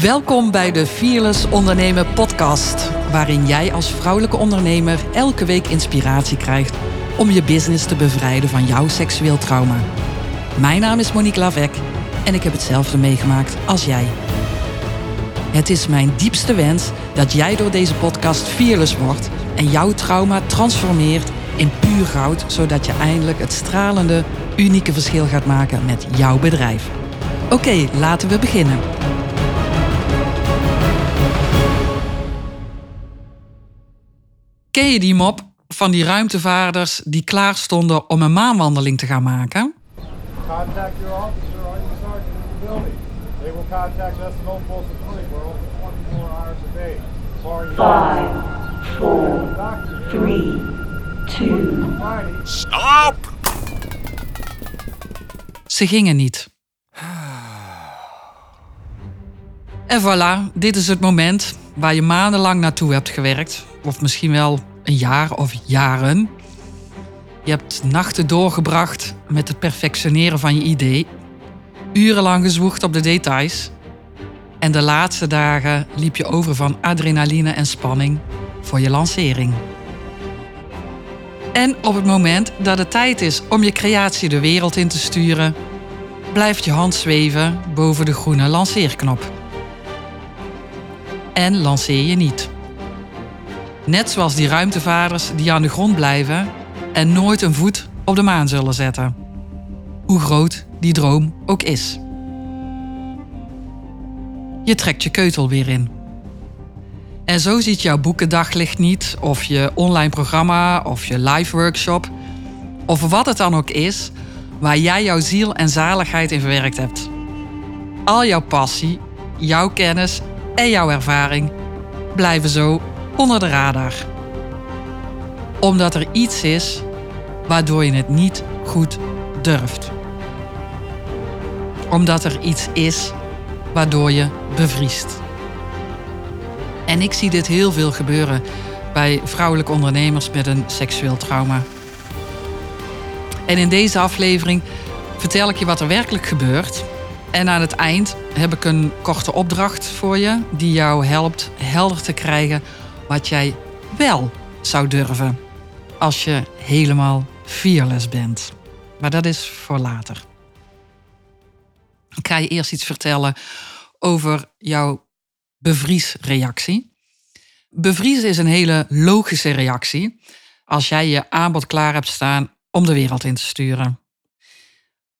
Welkom bij de Fearless Ondernemen podcast, waarin jij als vrouwelijke ondernemer elke week inspiratie krijgt om je business te bevrijden van jouw seksueel trauma. Mijn naam is Monique Lavec en ik heb hetzelfde meegemaakt als jij. Het is mijn diepste wens dat jij door deze podcast fearless wordt en jouw trauma transformeert in puur goud, zodat je eindelijk het stralende, unieke verschil gaat maken met jouw bedrijf. Oké, laten we beginnen. Ken je die mop van die ruimtevaarders die klaar stonden om een maanwandeling te gaan maken? Contact your officer or your sergeant in the building. They will contact us no postal clinic. We're open 24 hours a day. Barring Five, four, three, two, Friday. Ze gingen niet. En voilà, dit is het moment waar je maandenlang naartoe hebt gewerkt. Of misschien wel een jaar of jaren. Je hebt nachten doorgebracht met het perfectioneren van je idee. Urenlang gezwoegd op de details. En de laatste dagen liep je over van adrenaline en spanning voor je lancering. En op het moment dat het tijd is om je creatie de wereld in te sturen, blijft je hand zweven boven de groene lanceerknop. En lanceer je niet. Net zoals die ruimtevaarders die aan de grond blijven en nooit een voet op de maan zullen zetten. Hoe groot die droom ook is. Je trekt je keutel weer in. En zo ziet jouw boekendaglicht niet, of je online programma, of je live workshop, of wat het dan ook is, waar jij jouw ziel en zaligheid in verwerkt hebt. Al jouw passie, jouw kennis en jouw ervaring blijven zo onder de radar. Omdat er iets is waardoor je het niet goed durft. Omdat er iets is waardoor je bevriest. En ik zie dit heel veel gebeuren bij vrouwelijke ondernemers met een seksueel trauma. En in deze aflevering vertel ik je wat er werkelijk gebeurt. En aan het eind heb ik een korte opdracht voor je die jou helpt helder te krijgen wat jij wel zou durven als je helemaal fearless bent. Maar dat is voor later. Ik ga je eerst iets vertellen over jouw bevriesreactie. Bevriezen is een hele logische reactie als jij je aanbod klaar hebt staan om de wereld in te sturen.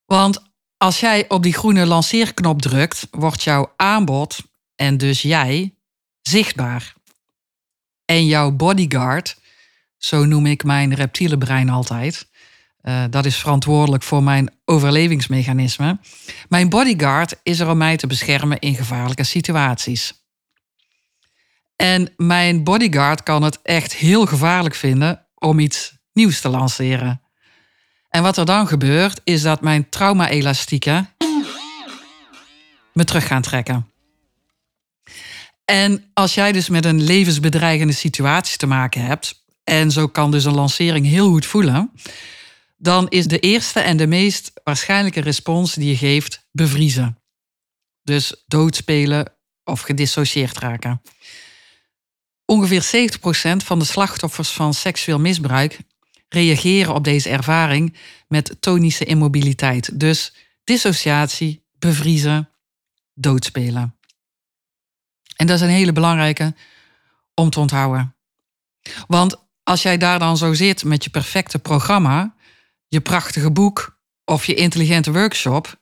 Want als jij op die groene lanceerknop drukt, wordt jouw aanbod en dus jij zichtbaar. En jouw bodyguard, zo noem ik mijn reptiele brein altijd, eh, dat is verantwoordelijk voor mijn overlevingsmechanisme. Mijn bodyguard is er om mij te beschermen in gevaarlijke situaties. En mijn bodyguard kan het echt heel gevaarlijk vinden om iets nieuws te lanceren. En wat er dan gebeurt, is dat mijn trauma-elastieken me terug gaan trekken. En als jij dus met een levensbedreigende situatie te maken hebt, en zo kan dus een lancering heel goed voelen, dan is de eerste en de meest waarschijnlijke respons die je geeft bevriezen. Dus doodspelen of gedissocieerd raken. Ongeveer 70% van de slachtoffers van seksueel misbruik reageren op deze ervaring met tonische immobiliteit. Dus dissociatie, bevriezen, doodspelen. En dat is een hele belangrijke om te onthouden. Want als jij daar dan zo zit met je perfecte programma, je prachtige boek of je intelligente workshop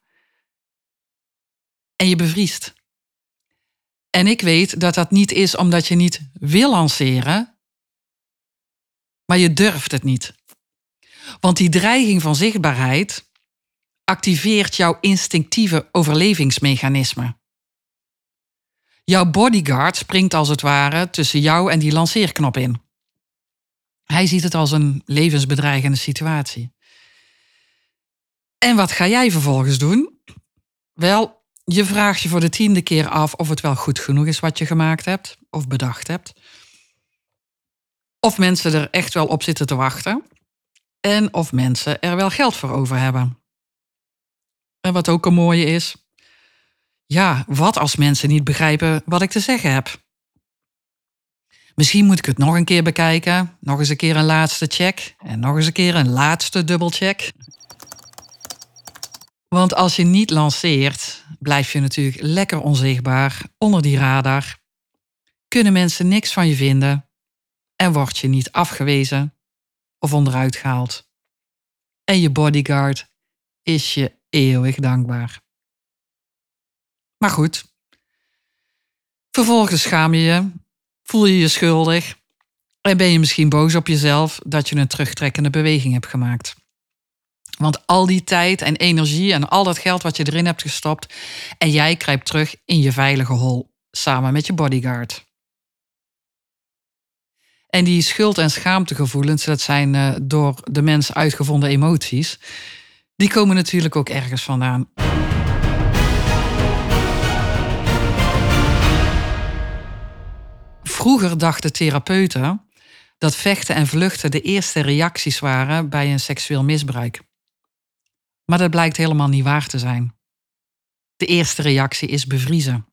en je bevriest. En ik weet dat dat niet is omdat je niet wil lanceren, maar je durft het niet. Want die dreiging van zichtbaarheid activeert jouw instinctieve overlevingsmechanisme. Jouw bodyguard springt als het ware tussen jou en die lanceerknop in. Hij ziet het als een levensbedreigende situatie. En wat ga jij vervolgens doen? Wel, je vraagt je voor de tiende keer af of het wel goed genoeg is wat je gemaakt hebt of bedacht hebt. Of mensen er echt wel op zitten te wachten. En of mensen er wel geld voor over hebben. En wat ook een mooie is, ja, wat als mensen niet begrijpen wat ik te zeggen heb? Misschien moet ik het nog een keer bekijken, nog eens een keer een laatste check en nog eens een keer een laatste dubbelcheck. Want als je niet lanceert, blijf je natuurlijk lekker onzichtbaar onder die radar. Kunnen mensen niks van je vinden en word je niet afgewezen of onderuit gehaald. En je bodyguard is je eeuwig dankbaar. Maar goed, vervolgens schaam je je, voel je je schuldig en ben je misschien boos op jezelf dat je een terugtrekkende beweging hebt gemaakt. Want al die tijd en energie en al dat geld wat je erin hebt gestopt en jij kruipt terug in je veilige hol samen met je bodyguard. En die schuld- en schaamtegevoelens, dat zijn uh, door de mens uitgevonden emoties, die komen natuurlijk ook ergens vandaan. Vroeger dachten therapeuten dat vechten en vluchten de eerste reacties waren bij een seksueel misbruik. Maar dat blijkt helemaal niet waar te zijn. De eerste reactie is bevriezen.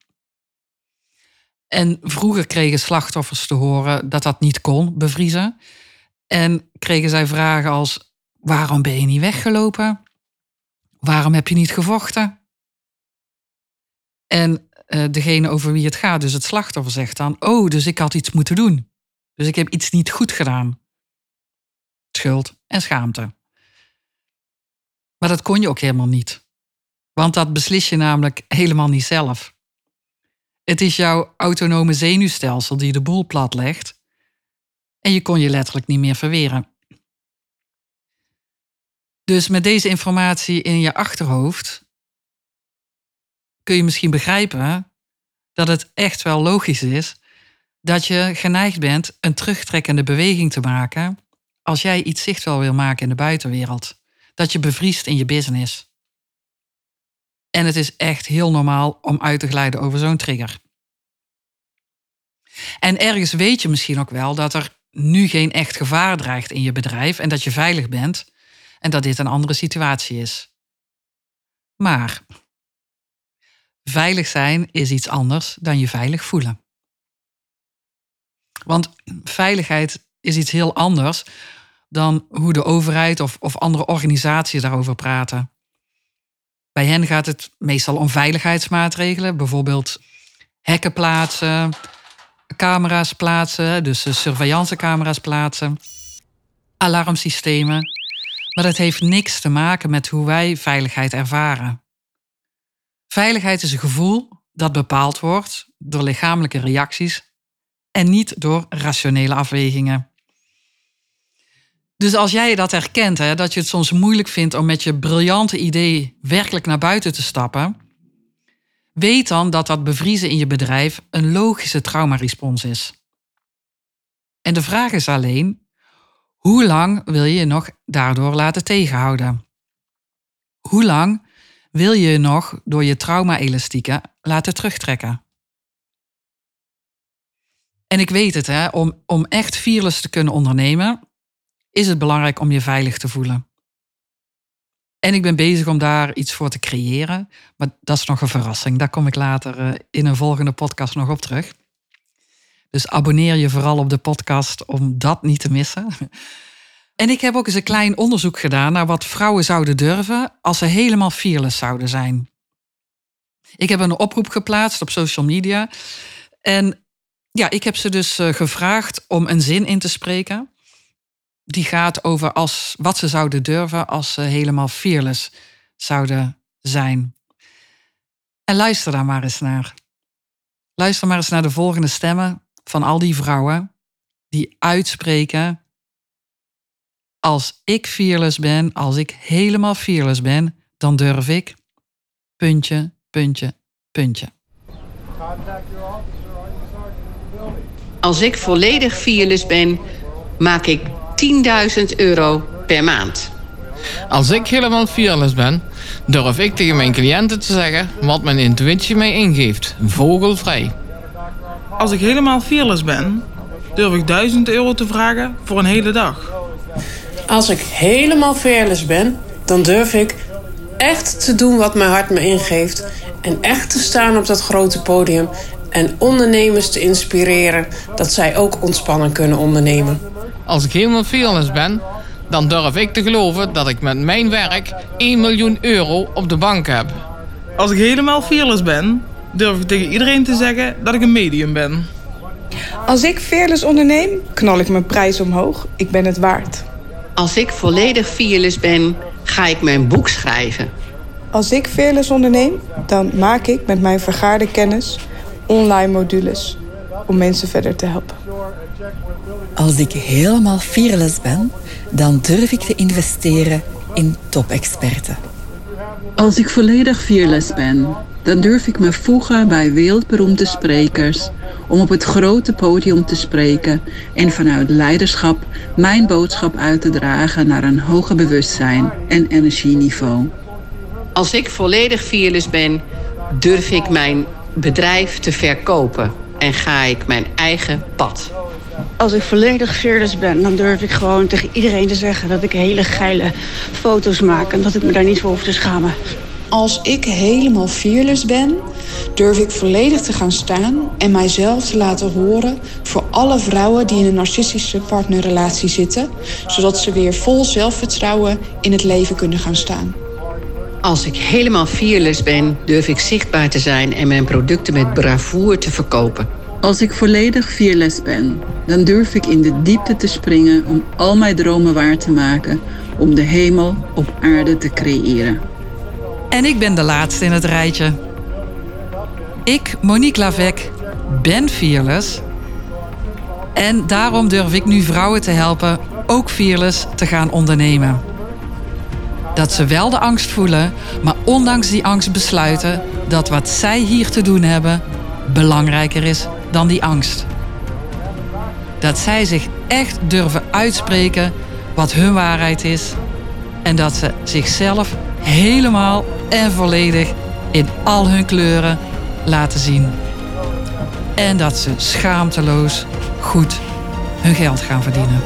En vroeger kregen slachtoffers te horen dat dat niet kon, bevriezen. En kregen zij vragen als: waarom ben je niet weggelopen? Waarom heb je niet gevochten? En uh, degene over wie het gaat, dus het slachtoffer, zegt dan: Oh, dus ik had iets moeten doen. Dus ik heb iets niet goed gedaan. Schuld en schaamte. Maar dat kon je ook helemaal niet. Want dat beslis je namelijk helemaal niet zelf. Het is jouw autonome zenuwstelsel die de boel platlegt. En je kon je letterlijk niet meer verweren. Dus met deze informatie in je achterhoofd kun je misschien begrijpen dat het echt wel logisch is dat je geneigd bent een terugtrekkende beweging te maken als jij iets zichtbaar wil maken in de buitenwereld. Dat je bevriest in je business. En het is echt heel normaal om uit te glijden over zo'n trigger. En ergens weet je misschien ook wel dat er nu geen echt gevaar dreigt in je bedrijf en dat je veilig bent en dat dit een andere situatie is. Maar veilig zijn is iets anders dan je veilig voelen. Want veiligheid is iets heel anders dan hoe de overheid of, of andere organisaties daarover praten. Bij hen gaat het meestal om veiligheidsmaatregelen, bijvoorbeeld hekken plaatsen, camera's plaatsen, dus surveillancecamera's plaatsen, alarmsystemen. Maar dat heeft niks te maken met hoe wij veiligheid ervaren. Veiligheid is een gevoel dat bepaald wordt door lichamelijke reacties en niet door rationele afwegingen. Dus als jij dat herkent, hè, dat je het soms moeilijk vindt om met je briljante idee werkelijk naar buiten te stappen, weet dan dat dat bevriezen in je bedrijf een logische traumarespons is. En de vraag is alleen, hoe lang wil je je nog daardoor laten tegenhouden? Hoe lang wil je je nog door je trauma-elastieken laten terugtrekken? En ik weet het, hè, om, om echt fearless te kunnen ondernemen, is het belangrijk om je veilig te voelen. En ik ben bezig om daar iets voor te creëren. Maar dat is nog een verrassing. Daar kom ik later eh, in een volgende podcast nog op terug. Dus abonneer je vooral op de podcast om dat niet te missen. En ik heb ook eens een klein onderzoek gedaan naar wat vrouwen zouden durven als ze helemaal fearless zouden zijn. Ik heb een oproep geplaatst op social media. En ja, ik heb ze dus eh, gevraagd om een zin in te spreken die gaat over als, wat ze zouden durven als ze helemaal fearless zouden zijn. En luister daar maar eens naar. Luister maar eens naar de volgende stemmen van al die vrouwen die uitspreken: Als ik fearless ben, als ik helemaal fearless ben, dan durf ik. Puntje, puntje, puntje. Als ik volledig fearless ben, maak ik 10.000 euro per maand. Als ik helemaal fearless ben, durf ik tegen mijn cliënten te zeggen wat mijn intuïtie mij ingeeft. Vogelvrij. Als ik helemaal fearless ben, durf ik 1000 euro te vragen voor een hele dag. Als ik helemaal fearless ben, dan durf ik echt te doen wat mijn hart me ingeeft. En echt te staan op dat grote podium. En ondernemers te inspireren dat zij ook ontspannen kunnen ondernemen. Als ik helemaal fearless ben, dan durf ik te geloven dat ik met mijn werk 1 miljoen euro op de bank heb. Als ik helemaal fearless ben, durf ik tegen iedereen te zeggen dat ik een medium ben. Als ik fearless onderneem, knal ik mijn prijs omhoog. Ik ben het waard. Als ik volledig fearless ben, ga ik mijn boek schrijven. Als ik fearless onderneem, dan maak ik met mijn vergaarde kennis online modules om mensen verder te helpen. Als ik helemaal fearless ben, dan durf ik te investeren in top-experten. Als ik volledig fearless ben, dan durf ik me voegen bij wereldberoemde sprekers om op het grote podium te spreken en vanuit leiderschap mijn boodschap uit te dragen naar een hoger bewustzijn en energieniveau. Als ik volledig fearless ben, durf ik mijn bedrijf te verkopen en ga ik mijn eigen pad. Als ik volledig fearless ben, dan durf ik gewoon tegen iedereen te zeggen dat ik hele geile foto's maak en dat ik me daar niet voor hoef te schamen. Als ik helemaal fearless ben, durf ik volledig te gaan staan en mijzelf te laten horen voor alle vrouwen die in een narcistische partnerrelatie zitten, zodat ze weer vol zelfvertrouwen in het leven kunnen gaan staan. Als ik helemaal fearless ben, durf ik zichtbaar te zijn en mijn producten met bravoure te verkopen. Als ik volledig fearless ben, dan durf ik in de diepte te springen om al mijn dromen waar te maken, om de hemel op aarde te creëren. En ik ben de laatste in het rijtje. Ik, Monique Lavec, ben fearless. En daarom durf ik nu vrouwen te helpen ook fearless te gaan ondernemen. Dat ze wel de angst voelen, maar ondanks die angst besluiten dat wat zij hier te doen hebben belangrijker is dan die angst. Dat zij zich echt durven uitspreken wat hun waarheid is en dat ze zichzelf helemaal en volledig in al hun kleuren laten zien. En dat ze schaamteloos goed hun geld gaan verdienen.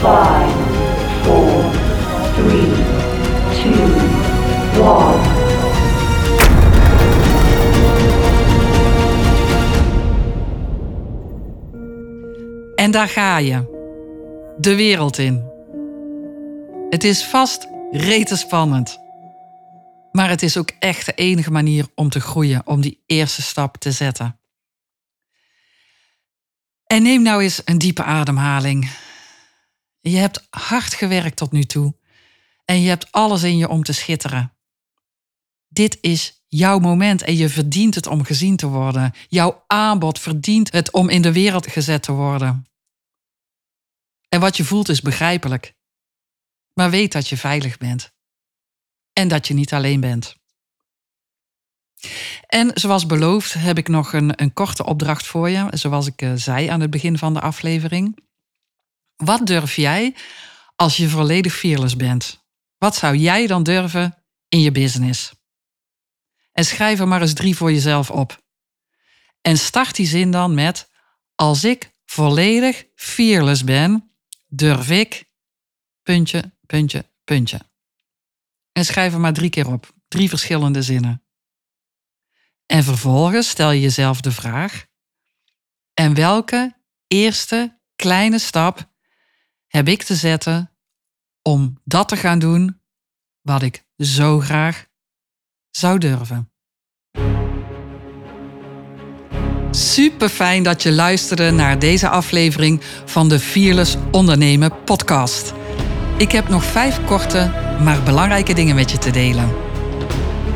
5, 4, 3, 2, 1. En daar ga je. De wereld in. Het is vast rete spannend. Maar het is ook echt de enige manier om te groeien, om die eerste stap te zetten. En neem nou eens een diepe ademhaling. Je hebt hard gewerkt tot nu toe en je hebt alles in je om te schitteren. Dit is jouw moment en je verdient het om gezien te worden. Jouw aanbod verdient het om in de wereld gezet te worden. En wat je voelt is begrijpelijk. Maar weet dat je veilig bent. En dat je niet alleen bent. En zoals beloofd heb ik nog een, een korte opdracht voor je, zoals ik uh, zei aan het begin van de aflevering. Wat durf jij als je volledig fearless bent? Wat zou jij dan durven in je business? En schrijf er maar eens drie voor jezelf op. En start die zin dan met: Als ik volledig fearless ben, durf ik, puntje, puntje, puntje. En schrijf er maar drie keer op, drie verschillende zinnen. En vervolgens stel je jezelf de vraag: en welke eerste kleine stap heb ik te zetten om dat te gaan doen wat ik zo graag zou durven? Super fijn dat je luisterde naar deze aflevering van de Fearless Ondernemen podcast. Ik heb nog vijf korte, maar belangrijke dingen met je te delen.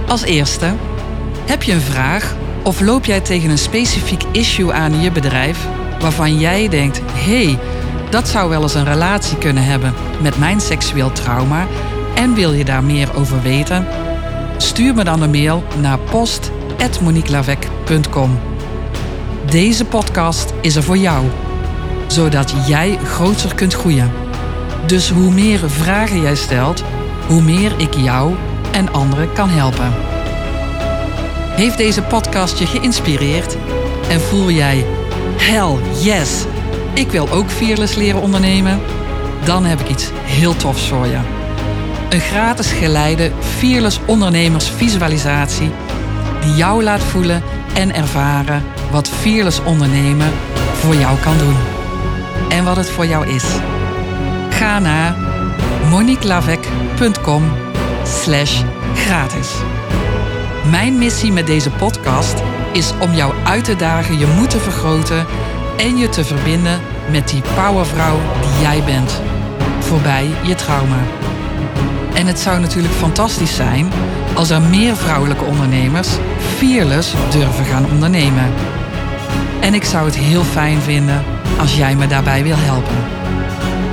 Als eerste, heb je een vraag of loop jij tegen een specifiek issue aan in je bedrijf waarvan jij denkt: hé, hey, dat zou wel eens een relatie kunnen hebben met mijn seksueel trauma en wil je daar meer over weten? Stuur me dan een mail naar post.moniquelavec.com. Deze podcast is er voor jou, zodat jij groter kunt groeien. Dus hoe meer vragen jij stelt, hoe meer ik jou en anderen kan helpen. Heeft deze podcast je geïnspireerd en voel jij hell yes, ik wil ook fearless leren ondernemen? Dan heb ik iets heel tofs voor je. Een gratis geleide Fearless Ondernemers Visualisatie die jou laat voelen en ervaren wat Fearless ondernemen voor jou kan doen. En wat het voor jou is. Ga naar moniquelavec.com slash gratis. Mijn missie met deze podcast is om jou uit te dagen je moed te vergroten en je te verbinden met die powervrouw die jij bent. Voorbij je trauma. En het zou natuurlijk fantastisch zijn als er meer vrouwelijke ondernemers fearless durven gaan ondernemen. En ik zou het heel fijn vinden als jij me daarbij wil helpen.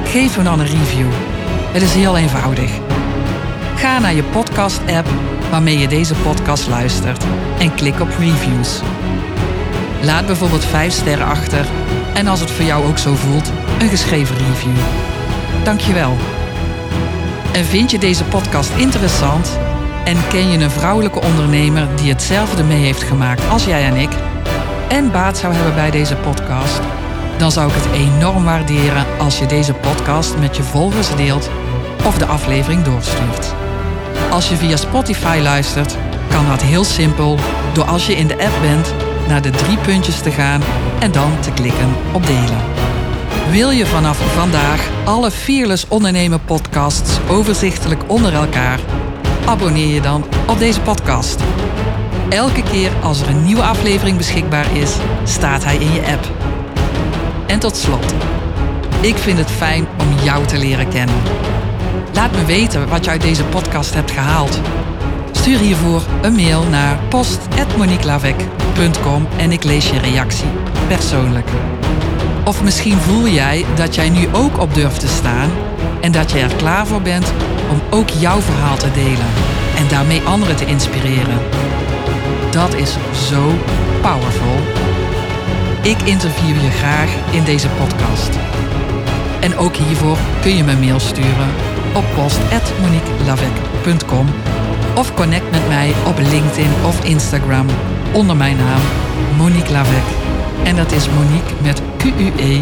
Geef me dan een review. Het is heel eenvoudig. Ga naar je podcast-app waarmee je deze podcast luistert en klik op reviews. Laat bijvoorbeeld 5 sterren achter en als het voor jou ook zo voelt, een geschreven review. Dankjewel. En vind je deze podcast interessant en ken je een vrouwelijke ondernemer die hetzelfde mee heeft gemaakt als jij en ik en baat zou hebben bij deze podcast? Dan zou ik het enorm waarderen als je deze podcast met je volgers deelt of de aflevering doorstuurt. Als je via Spotify luistert, kan dat heel simpel door als je in de app bent naar de drie puntjes te gaan en dan te klikken op delen. Wil je vanaf vandaag alle Fearless Ondernemen podcasts overzichtelijk onder elkaar? Abonneer je dan op deze podcast. Elke keer als er een nieuwe aflevering beschikbaar is, staat hij in je app. En tot slot, ik vind het fijn om jou te leren kennen. Laat me weten wat je uit deze podcast hebt gehaald. Stuur hiervoor een mail naar post.moniquelavec.com en ik lees je reactie persoonlijk. Of misschien voel jij dat jij nu ook op durft te staan en dat je er klaar voor bent om ook jouw verhaal te delen en daarmee anderen te inspireren. Dat is zo powerful. Ik interview je graag in deze podcast. En ook hiervoor kun je me mail sturen op post.moniquelavec.com of connect met mij op LinkedIn of Instagram onder mijn naam Monique Lavec. En dat is Monique met Q-U-E